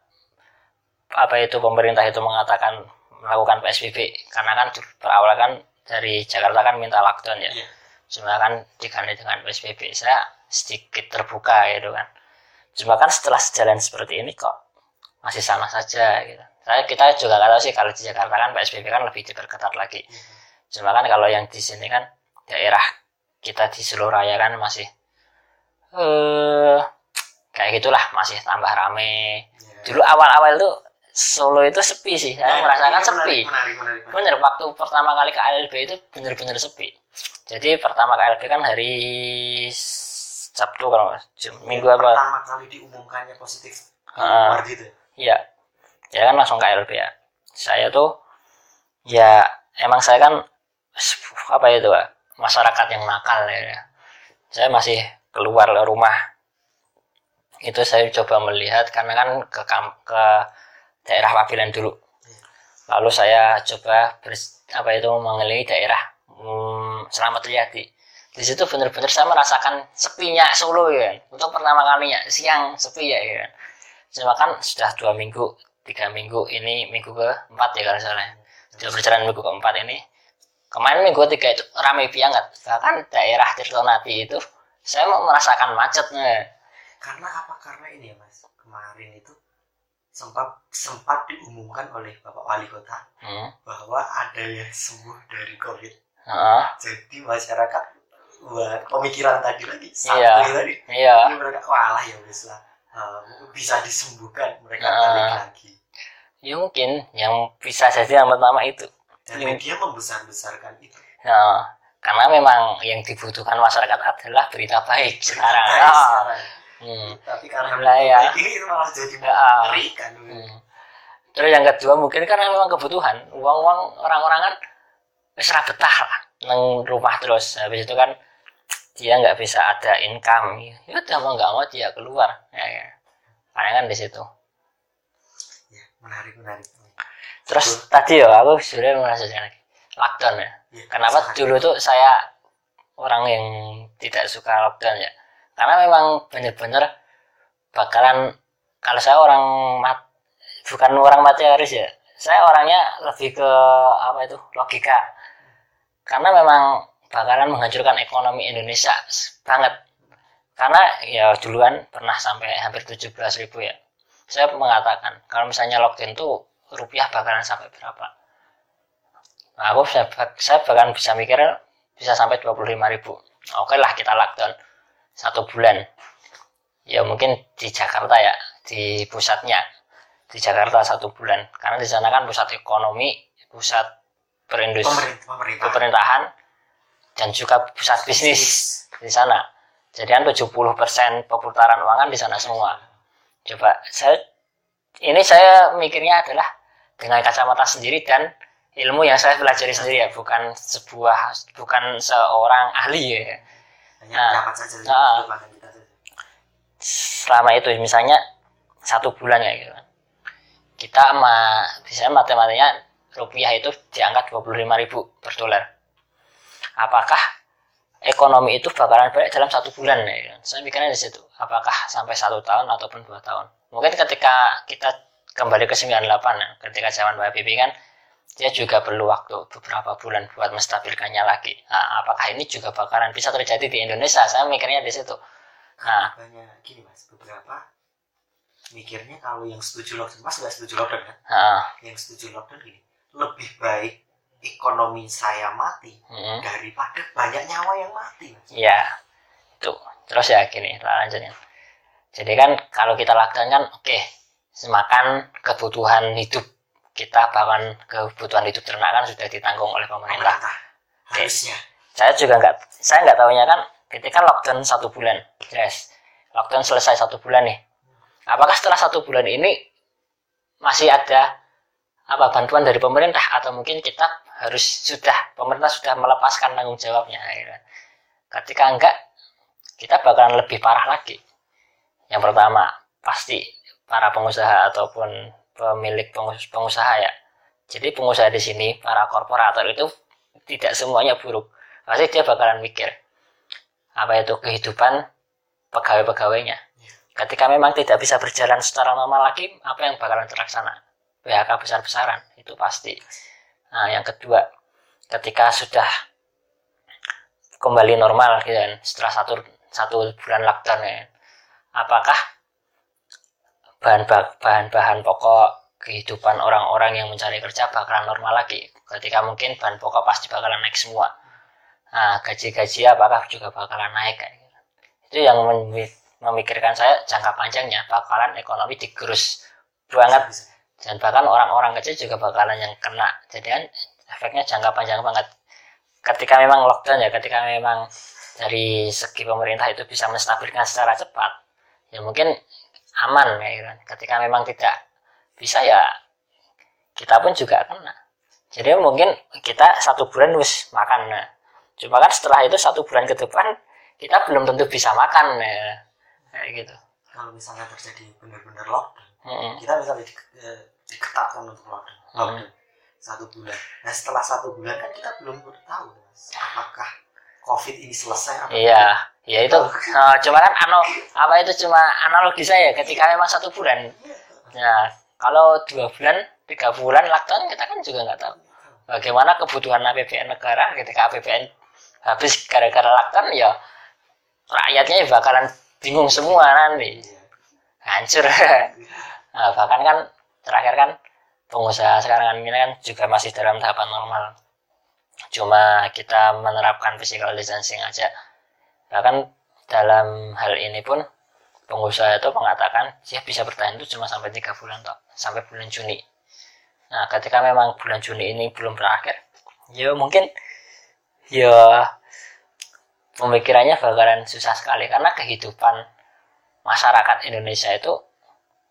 apa itu pemerintah itu mengatakan melakukan PSBB karena kan berawal kan dari Jakarta kan minta lockdown ya. Iya. cuma kan diganti dengan PSBB saya sedikit terbuka gitu kan. Cuma kan setelah sejalan seperti ini kok masih sama saja gitu. Saya kita juga nggak tahu sih kalau di Jakarta kan PSBB kan lebih diperketat lagi cuma kan kalau yang di sini kan daerah kita di seluruh raya kan masih eh kayak gitulah masih tambah rame Iya. dulu awal-awal tuh Solo itu sepi sih saya Nah, merasakan ini sepi menarik, menarik, menarik, menarik. bener waktu pertama kali ke ALB itu bener-bener sepi jadi pertama ke ALB kan hari Sabtu kalau. Jum- minggu apa pertama kali diumumkannya positif keluar gitu Iya. Ya kan langsung ke LB ya. Saya tuh ya emang saya kan apa itu Pak? masyarakat yang nakal ya. Saya masih keluar ke rumah. Itu saya coba melihat karena kan ke ke daerah Pabilan dulu. Lalu saya coba bers- apa itu mengelilingi daerah hmm, Selamat Riyadi. Di situ benar-benar saya merasakan sepinya Solo ya. Untuk pertama kalinya siang sepi ya kan cuma kan sudah dua minggu tiga minggu ini minggu ke empat ya kalau salah sudah berjalan minggu keempat ini kemarin minggu ketiga itu ramai banget. Bahkan daerah Tirtonati itu saya mau merasakan macetnya. Karena apa? Karena ini ya mas. Kemarin itu sempat sempat diumumkan oleh bapak wali kota hmm. bahwa ada yang sembuh dari covid. Heeh. jadi masyarakat buat pemikiran tadi lagi satu Iya. tadi. Iya. Ini mereka walah ya wis lah Eh, bisa disembuhkan mereka Ah. balik lagi. Ya mungkin yang bisa jadi yang pertama itu dan Iya. media membesar-besarkan itu nah, karena memang yang dibutuhkan masyarakat adalah berita baik sekarang Berita Ah. sekarang. Hmm. tapi karena Lah, ya. baik ini itu malah jadi Ah. mengerikan Hmm. Terus yang kedua mungkin karena memang kebutuhan uang-uang orang-orang kan ra betah lah nang rumah terus habis itu kan dia nggak bisa ada income ya udah mau nggak mau dia keluar ya, ya. karena kan di situ ya menarik menarik terus tadi ya aku sebenarnya merasa lagi lockdown ya. Ya, kenapa sangat. dulu tuh saya orang yang tidak suka lockdown ya? Karena memang bener-bener bakalan kalau saya orang mat bukan orang materialis ya saya orangnya lebih ke apa itu logika. Karena memang bakalan menghancurkan ekonomi Indonesia banget. Karena ya duluan pernah sampai hampir 17 ribu ya. Saya mengatakan kalau misalnya lockdown tuh rupiah bakalan sampai berapa Nah, aku saya, saya bahkan bisa mikir bisa sampai 25 ribu. Oke lah kita lockdown satu bulan. Ya mungkin di Jakarta ya, di pusatnya. Di Jakarta satu bulan. Karena di sana kan pusat ekonomi, pusat perindustri, pemerintah pemerintah pemerintahan, dan juga pusat bisnis di sana. Jadi kan 70% perputaran uang kan di sana semua. Coba saya ini saya mikirnya adalah dengan kacamata sendiri dan ilmu yang saya pelajari sendiri ya, bukan sebuah bukan seorang ahli ya. hanya Nah, saja nah. kita saja Selama itu misalnya satu bulan ya gitu. Kita ma bisa matematikanya rupiah itu di angka 25.000 per dolar. Apakah ekonomi itu bakalan balik dalam satu bulan ya? Saya mikirnya di situ. Apakah sampai satu tahun ataupun dua tahun? Mungkin ketika kita kembali ke 98 ya, ketika zaman Pak Habibie kan dia juga perlu waktu beberapa bulan buat menstabilkannya lagi. Nah, apakah ini juga bakalan bisa terjadi di Indonesia? Saya mikirnya di situ. Nah, banyak gini mas beberapa mikirnya kalau yang setuju lockdown mas nggak setuju lockdown kan nah, yang setuju lockdown gini lebih baik ekonomi saya mati mm, daripada banyak nyawa yang mati mas ya, itu. Terus ya gini, lanjutin. Jadi kan kalau kita lockdown kan, oke, semakan kebutuhan hidup kita bahkan kebutuhan hidup ternak kan sudah ditanggung oleh pemerintah. harusnya. Saya juga nggak saya nggak tahunya kan ketika lockdown satu bulan yes lockdown selesai satu bulan nih. Apakah setelah satu bulan ini masih ada apa bantuan dari pemerintah? Atau mungkin kita harus sudah pemerintah sudah melepaskan tanggung jawabnya kan. ketika enggak kita bakalan lebih parah lagi. Yang pertama pasti para pengusaha ataupun pemilik pengus- pengusaha ya. Jadi pengusaha di sini para korporator itu tidak semuanya buruk. Pasti dia bakalan mikir apa itu kehidupan pegawai-pegawainya? Ketika memang tidak bisa berjalan secara normal lagi apa yang bakalan terlaksana? PHK besar-besaran itu pasti. Nah yang kedua ketika sudah kembali normal gitu kan setelah satu satu bulan lockdown ya apakah bahan bahan pokok kehidupan orang-orang yang mencari kerja bakalan normal lagi. Ketika mungkin bahan pokok pasti bakalan naik semua. Nah gaji-gaji apakah juga bakalan naik? Itu yang memi- memikirkan saya jangka panjangnya bakalan ekonomi digerus banget. Dan bahkan orang-orang kecil juga bakalan yang kena. Jadi kan efeknya jangka panjang banget. Ketika memang lockdown ya ketika memang dari segi pemerintah itu bisa menstabilkan secara cepat ya mungkin aman kayak gitu kan. ketika memang tidak bisa ya kita pun juga kena jadi mungkin kita satu bulan wis makan nah. cuma kan setelah itu satu bulan ke depan kita belum tentu bisa makan ya. kayak gitu kalau misalnya terjadi benar-benar lockdown Mm-mm. kita misalnya di, eh, diketatkan untuk lockdown, Hmm. lockdown satu bulan nah setelah satu bulan kan kita belum tahu Mas, apakah covid ini selesai apa Iya, ya itu. eh, cuma kan ano, apa itu cuma analogi saya ketika memang satu bulan. Ya, kalau dua bulan, tiga bulan lockdown kita kan juga nggak tahu. Bagaimana kebutuhan APBN negara ketika APBN habis gara-gara lockdown ya rakyatnya bakalan bingung semua nanti hancur nah, bahkan kan terakhir kan pengusaha sekarang ini kan juga masih dalam tahapan normal cuma kita menerapkan physical distancing aja bahkan dalam hal ini pun pengusaha itu mengatakan dia bisa bertahan itu cuma sampai tiga bulan toh sampai bulan Juni. Nah ketika memang bulan Juni ini belum berakhir ya mungkin ya pemikirannya bakalan susah sekali karena kehidupan masyarakat Indonesia itu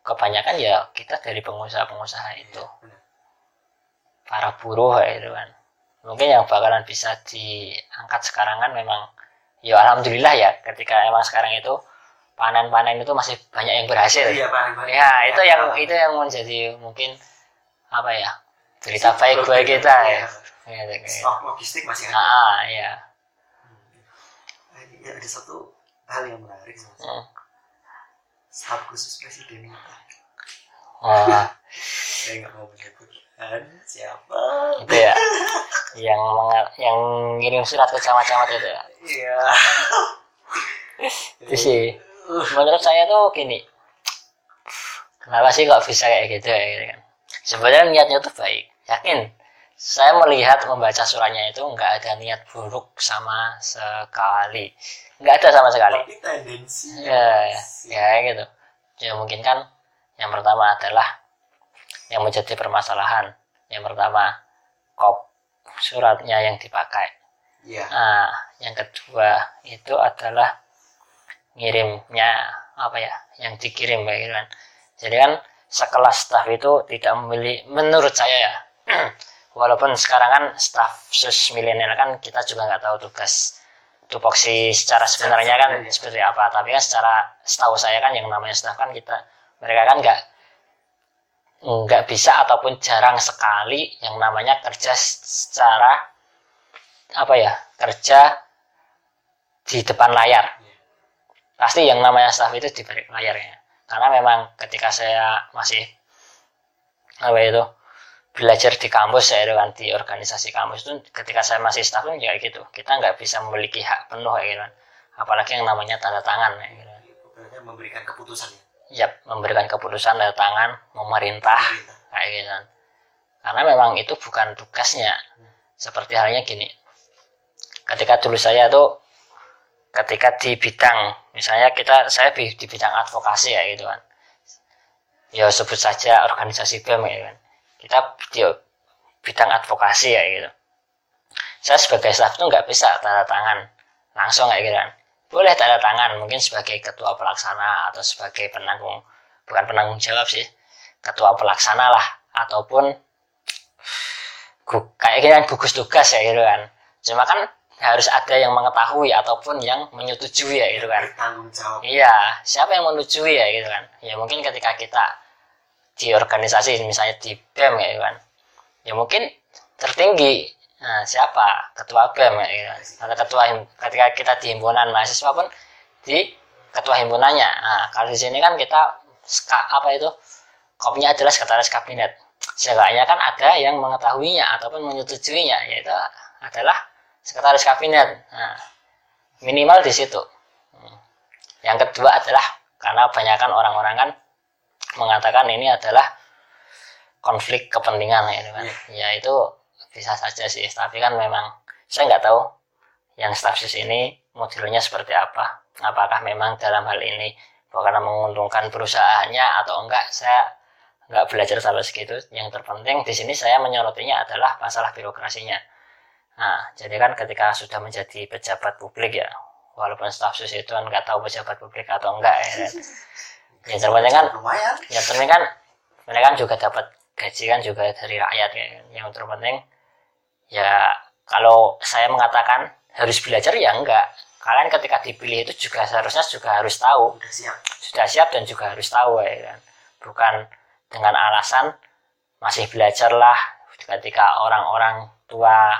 kebanyakan ya kita dari pengusaha-pengusaha itu. Para buruh itu kan. Mungkin yang bakalan bisa diangkat sekarang kan memang ya alhamdulillah ya ketika emang sekarang itu panen-panen itu masih banyak yang berhasil. Iya pak ya itu yang itu yang menjadi mungkin apa ya berita baik buat kita ya. ya, kayak- stok logistik masih ada. Ah ya Ini ada satu hal yang menarik. Hmm. staf khusus presiden. kita Wah, saya nggak mau menyebutkan siapa. Itu ya. Yang yang ngirim surat ke camat-camat itu ya. Iya. Itu sih. Menurut saya tuh gini. Kenapa sih kok bisa kayak gitu ya gitu kan? Sebenarnya niatnya tuh baik. Yakin? Saya melihat membaca suratnya itu nggak ada niat buruk sama sekali. Nggak ada sama sekali. Tapi tendensi ya ya gitu. Ya mungkin kan yang pertama adalah yang menjadi permasalahan yang pertama kop suratnya yang dipakai iya Nah, yang kedua itu adalah ngirimnya apa ya, yang dikirim kayak gitu kan. Jadi kan sekelas staff itu tidak memilih, menurut saya ya, walaupun sekarang kan staff sus milenial kan kita juga nggak tahu tugas tupoksi secara sebenarnya kan seperti apa. Tapi kan secara setahu saya kan yang namanya staff kan kita mereka kan nggak nggak bisa ataupun jarang sekali yang namanya kerja secara apa ya kerja di depan layar. Pasti yang namanya staff itu di balik layarnya. Karena memang ketika saya masih apa itu belajar di kampus ya itu kan di organisasi kampus itu ketika saya masih staff pun kayak gitu. Kita nggak bisa memiliki hak penuh kayak gitu kan. Apalagi yang namanya tanda tangan kayak gitu. Memberikan keputusan ya. Ya memberikan keputusan tanda tangan memerintah kayak gitu kan. Karena memang itu bukan tugasnya. Seperti halnya gini. Ketika dulu saya tuh ketika di bidang misalnya kita saya di, di bidang advokasi ya gitu kan. Ya sebut saja organisasi BEM ya kan. Kita di bidang advokasi ya gitu. Saya sebagai staff tuh nggak bisa tanda tangan langsung kayak gitu kan boleh tanda tangan mungkin sebagai ketua pelaksana atau sebagai penanggung bukan penanggung jawab sih ketua pelaksana lah ataupun gu- kayak gini kan gugus tugas ya gitu kan. Cuma kan harus ada yang mengetahui ataupun yang menyetujui ya gitu kan. Jawab. iya siapa yang menyetujui ya gitu kan. Ya mungkin ketika kita di organisasi misalnya di BEM ya gitu kan. Ya mungkin tertinggi nah, siapa? Ketua BEM ya ketua ketika kita di himpunan mahasiswa pun di ketua himpunannya. Nah kalau di sini kan kita ska- apa itu? Kopinya adalah sekretaris kabinet. Seenggaknya kan ada yang mengetahuinya ataupun menyetujuinya yaitu adalah sekretaris kabinet. Nah, minimal di situ. Hmm. yang kedua adalah karena banyakkan orang-orang kan mengatakan ini adalah konflik kepentingan ya, kan. ya itu bisa saja sih tapi kan memang saya nggak tahu yang staf sus ini modelnya seperti apa apakah memang dalam hal ini karena menguntungkan perusahaannya atau enggak saya nggak belajar sampai segitu yang terpenting di sini saya menyorotinya adalah masalah birokrasinya nah jadi kan ketika sudah menjadi pejabat publik ya walaupun staf sus itu kan nggak tahu pejabat publik atau enggak ya kan. ya terpenting kan Lumayan. ya terpenting kan mereka kan juga dapat gaji kan juga dari rakyat ya yang terpenting ya kalau saya mengatakan harus belajar ya enggak. Kalian ketika dipilih itu juga seharusnya juga harus tahu. Udah siap. sudah siap dan juga harus tahu ya kan. Bukan dengan alasan masih belajar lah ketika orang-orang tua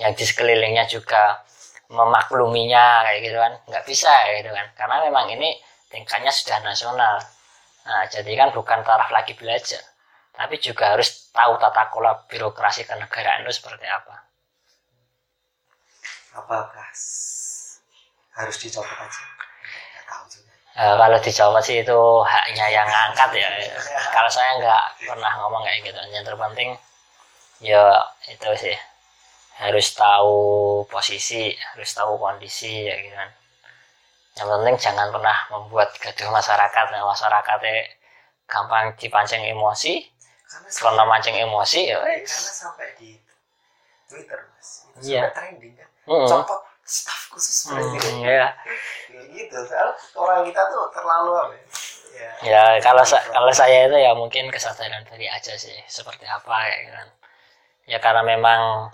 yang di sekelilingnya juga memakluminya kayak gitu kan nggak bisa kayak gitu kan. Karena memang ini tingkatnya sudah nasional. Nah jadi kan bukan taraf lagi belajar tapi juga harus tahu tata kelola birokrasi kenegaraan itu seperti apa Apakah harus dicopot aja? Nggak tahu juga. Eh, kalau dijawab sih itu haknya yang ngangkat ya. kalau saya nggak pernah ngomong kayak gitu. Yang terpenting ya itu sih harus tahu posisi, harus tahu kondisi ya gitu kan. Yang penting jangan pernah membuat gaduh masyarakat. Nah, masyarakatnya gampang dipancing emosi, Karena mancing emosi ya sampai, wes. karena sampai di Twitter mas, itu Iya. sampai trending kan. Mm. Copot staff khusus Hmm, presiden. ya. Kayak gitu. Soalnya orang kita tuh terlalu apa ya? Ya. ya kalau sa- kalau saya itu ya mungkin kesadaran diri aja sih seperti apa ya kan ya karena memang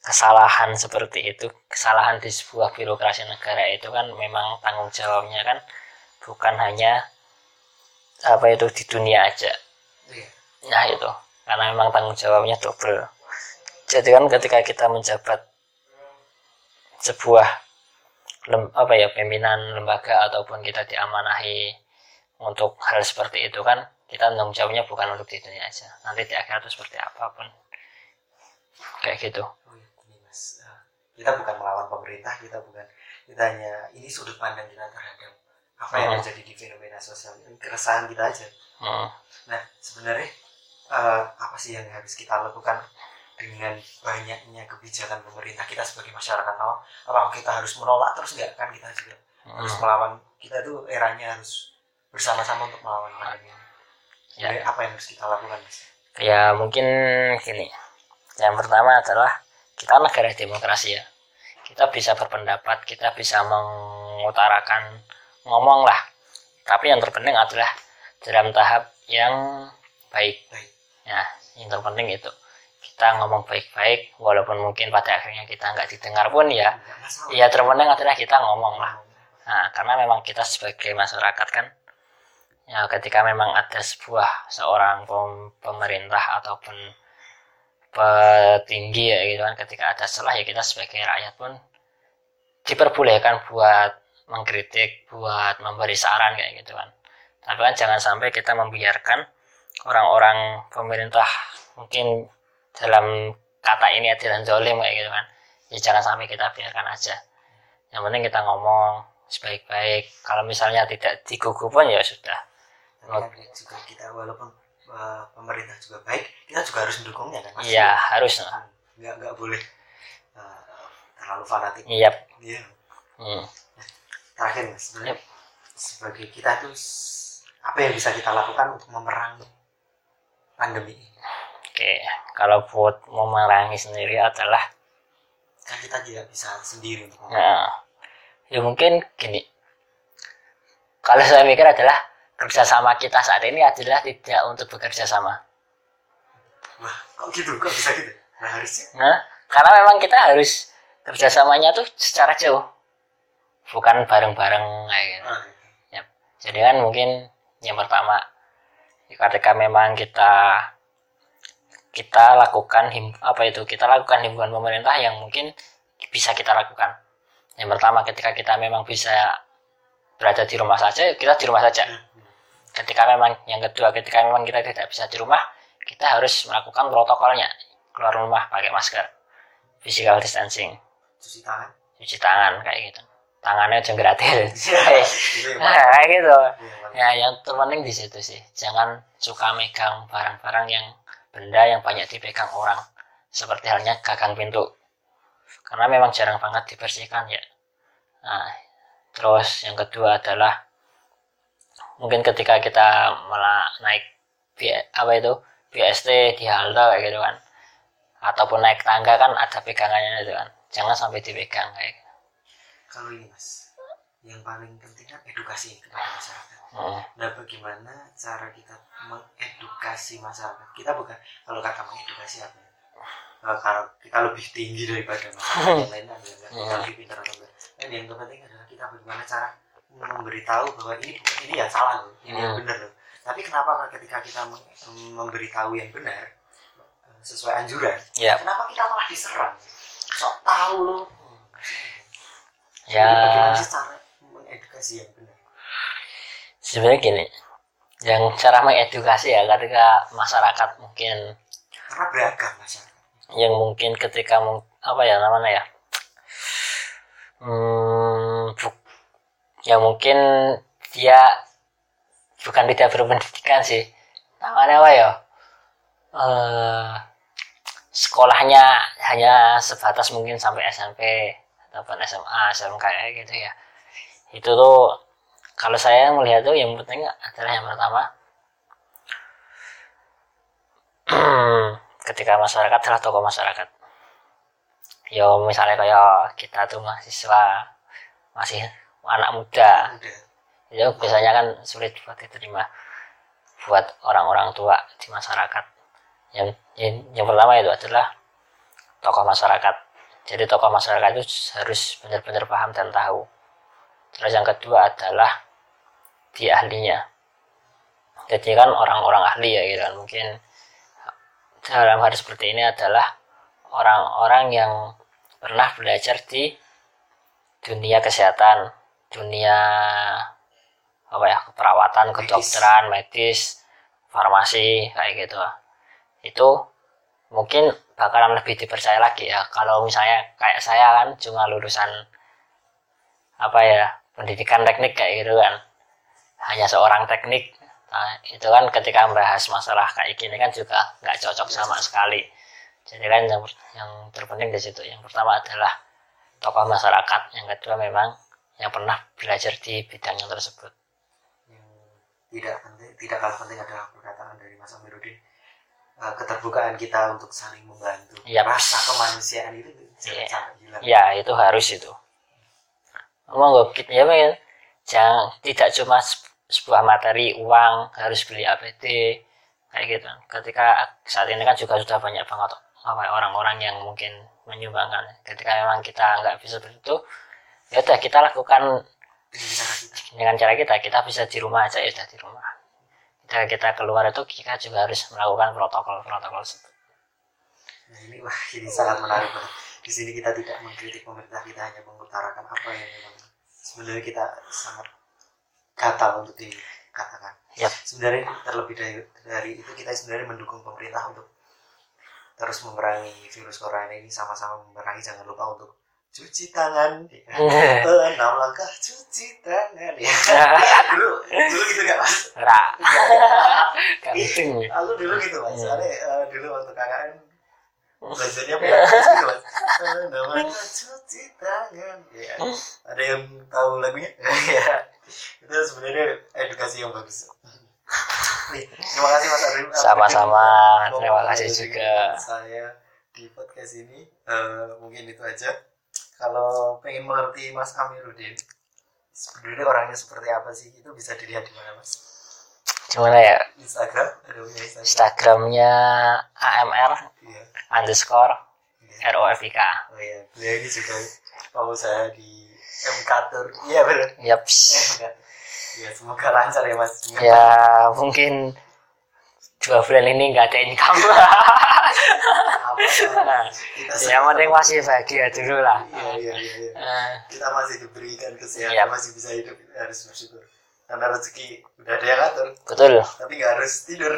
kesalahan seperti itu kesalahan di sebuah birokrasi negara itu kan memang tanggung jawabnya kan bukan hanya apa itu di dunia aja Iya. Nah itu karena memang tanggung jawabnya double jadi kan ketika kita menjabat sebuah lem, apa ya pimpinan lembaga ataupun kita diamanahi untuk hal seperti itu kan kita tanggung jawabnya bukan untuk di dunia aja nanti di akhirat itu seperti apa pun kayak gitu Oh iya, mas, Eh, kita bukan melawan pemerintah, kita bukan, kita hanya ini sudut pandang kita terhadap apa yang Hmm. terjadi di fenomena sosial ini keresahan kita aja. Hmm. Nah sebenarnya eh, apa sih yang harus kita lakukan dengan banyaknya kebijakan pemerintah kita sebagai masyarakat awam? Apakah kita harus menolak terus nggak kan kita juga harus Hmm. melawan? Kita tuh eranya harus bersama-sama untuk melawan pandemi ini. Ya. Sebenarnya apa yang harus kita lakukan mas? ya mungkin gini yang pertama adalah kita negara demokrasi ya kita bisa berpendapat kita bisa mengutarakan ngomong lah tapi yang terpenting adalah dalam tahap yang baik Baik. Ya yang terpenting itu. Kita ngomong baik-baik walaupun mungkin pada akhirnya kita nggak didengar pun ya. Ya terpenting adalah kita ngomong lah. Nah, karena memang kita sebagai masyarakat kan, ya ketika memang ada sebuah seorang pem- pemerintah ataupun petinggi ya gitu kan, ketika ada salah ya kita sebagai rakyat pun diperbolehkan buat mengkritik, buat memberi saran kayak gitu kan. Tapi kan jangan sampai kita membiarkan orang-orang pemerintah mungkin dalam kata ini adalah zolim kayak gitu kan ya jangan sampai kita biarkan aja yang penting kita ngomong sebaik-baik kalau misalnya tidak digugu pun ya sudah kan juga kita walaupun uh, pemerintah juga baik kita juga harus mendukungnya kan Mas? iya harus Hmm, nggak nggak boleh uh, terlalu fanatik iya Iya. hmm. terakhir mas sebenarnya Yep. sebagai kita tuh apa yang bisa kita lakukan untuk memerangi pandemi oke kalau buat memerangi sendiri adalah kan kita tidak bisa sendiri. Nah, ya mungkin gini. Kalau saya mikir adalah kerjasama kita saat ini adalah tidak untuk bekerja sama. wah kok gitu kok bisa gitu nah harusnya Nah, karena memang kita harus kerjasamanya tuh secara jauh, bukan bareng-bareng kayak gitu. Ah, Yap. Jadi kan mungkin yang pertama, ketika memang kita kita lakukan him, apa itu kita lakukan himbauan pemerintah yang mungkin bisa kita lakukan. Yang pertama, ketika kita memang bisa berada di rumah saja, kita di rumah saja. Ketika memang yang kedua, ketika memang kita tidak bisa di rumah, kita harus melakukan protokolnya. Keluar rumah pakai masker, physical distancing, cuci tangan cuci tangan kayak gitu. Tangannya jangan gratis. Itu yang nah, paling- kayak gitu. Ya, yang terpenting di situ sih. Jangan suka megang barang-barang yang benda yang banyak dipegang orang. Seperti halnya gagang pintu. Karena memang jarang banget dibersihkan ya. Nah, terus yang kedua adalah mungkin ketika kita malah naik apa itu BST di halte kayak gitu kan ataupun naik tangga kan ada pegangannya itu kan jangan sampai dipegang kayak. Kalau ini mas yang paling penting kan edukasi kepada masyarakat Hmm. nah bagaimana cara kita mengedukasi masyarakat kita bukan kalau kata mengedukasi apa ya? Eh, kalau kita lebih tinggi daripada masyarakat yang lain kan ya, kita Hmm. lebih pintar atau enggak dan yang terpenting adalah kita bagaimana cara memberitahu bahwa ini ini yang salah loh ini yang Hmm. benar loh tapi kenapa ketika kita mem- memberitahu yang benar eh, sesuai anjuran ya kenapa kita malah diserang sok tahu loh ya. Jadi bagaimana sih cara mengedukasi yang benar? Sebenarnya gini yang cara mengedukasi ya ketika masyarakat mungkin karena beragam masyarakat. yang mungkin ketika apa ya namanya ya hmm, yang mungkin dia bukan tidak berpendidikan sih. Namanya apa ya? Eh sekolahnya hanya sebatas mungkin sampai SMP ataupun SMA SMK kayak gitu ya. Itu tuh kalau saya melihat tuh yang penting adalah yang pertama ketika masyarakat adalah tokoh masyarakat. Ya misalnya kayak kita tuh mahasiswa masih anak muda. Itu biasanya kan sulit buat diterima buat orang-orang tua di masyarakat. Yang, yang yang pertama itu adalah tokoh masyarakat jadi tokoh masyarakat itu harus benar-benar paham dan tahu. Terus yang kedua adalah di ahlinya. Jadi kan orang-orang ahli ya gitu kan. Mungkin dalam hal seperti ini adalah orang-orang yang pernah belajar di dunia kesehatan dunia apa ya keperawatan kedokteran medis farmasi kayak gitu. Itu mungkin bakalan lebih dipercaya lagi ya. Kalau misalnya kayak saya kan cuma lulusan apa ya pendidikan teknik kayak gitu kan. Hanya seorang teknik. Nah, itu kan ketika membahas masalah kayak gini kan juga nggak cocok sama sekali. Jadi kan yang, yang terpenting di situ. Yang pertama adalah tokoh masyarakat. Yang kedua memang yang pernah belajar di bidang yang tersebut. Tidak penting tidak kalah penting adalah perkataan dari Mas Amiruddin Eh, keterbukaan kita untuk saling membantu. Yap. rasa kemanusiaan itu jangan Iya. hilang ya itu harus itu. Gitu ya men jangan tidak cuma se- sebuah materi uang harus beli APD kayak gitu ketika saat ini kan juga sudah banyak banget orang-orang yang mungkin menyumbangkan. Ketika memang kita nggak bisa seperti itu ya udah kita lakukan dengan cara kita. dengan cara kita kita bisa di rumah aja ya udah di rumah ketika kita keluar itu kita juga harus melakukan protokol-protokol nah ini wah ini sangat menarik banget di sini kita tidak mengkritik pemerintah kita hanya mengutarakan apa yang memang sebenarnya kita sangat gatal untuk dikatakan. Yap. sebenarnya terlebih dari, dari itu kita sebenarnya mendukung pemerintah untuk terus memerangi virus corona ini sama-sama memerangi jangan lupa untuk cuci tangan. Ya. enam langkah cuci tangan. Ya. Dulu dulu gitu gak mas? Ra. Gantung. aku dulu gitu mas. Hmm. soalnya eh, dulu waktu KKN belajarnya praktis gitu mas. Enam langkah cuci tangan. Ya. Ada yang tahu lagunya? Ya. Itu sebenarnya edukasi yang bagus. Nih, terima kasih mas Arif. Sama-sama. Terima kasih juga. saya di podcast ini. Eh, mungkin itu aja kalau pengen mengerti Mas Amiruddin sebenarnya orangnya seperti apa sih itu bisa dilihat di mana Mas Gimana ya? Instagram ada punya Instagram Instagramnya AMR iya underscore iya. ROFIK. oh iya beliau ini juga pengusaha di MK Tour iya benar Yaps. Ya semoga lancar ya Mas Ya mungkin dua bulan ini nggak ada income. apa kita yang penting masih bahagia dulu lah. iya iya iya. Eh, kita masih diberikan kesehatan Iya. masih bisa hidup. Harus bersyukur. Karena rezeki udah ada yang ngatur betul. tapi nggak harus tidur.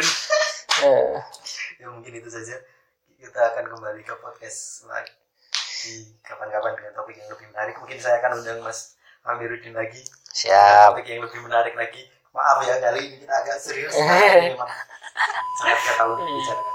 Eh, ya mungkin itu saja. Kita akan kembali ke podcast lagi. Kapan-kapan dengan topik yang lebih menarik. Mungkin saya akan undang Mas Amiruddin lagi. Siap. topik yang lebih menarik lagi. Maaf ya kali ini kita agak serius kita tahu bicarakan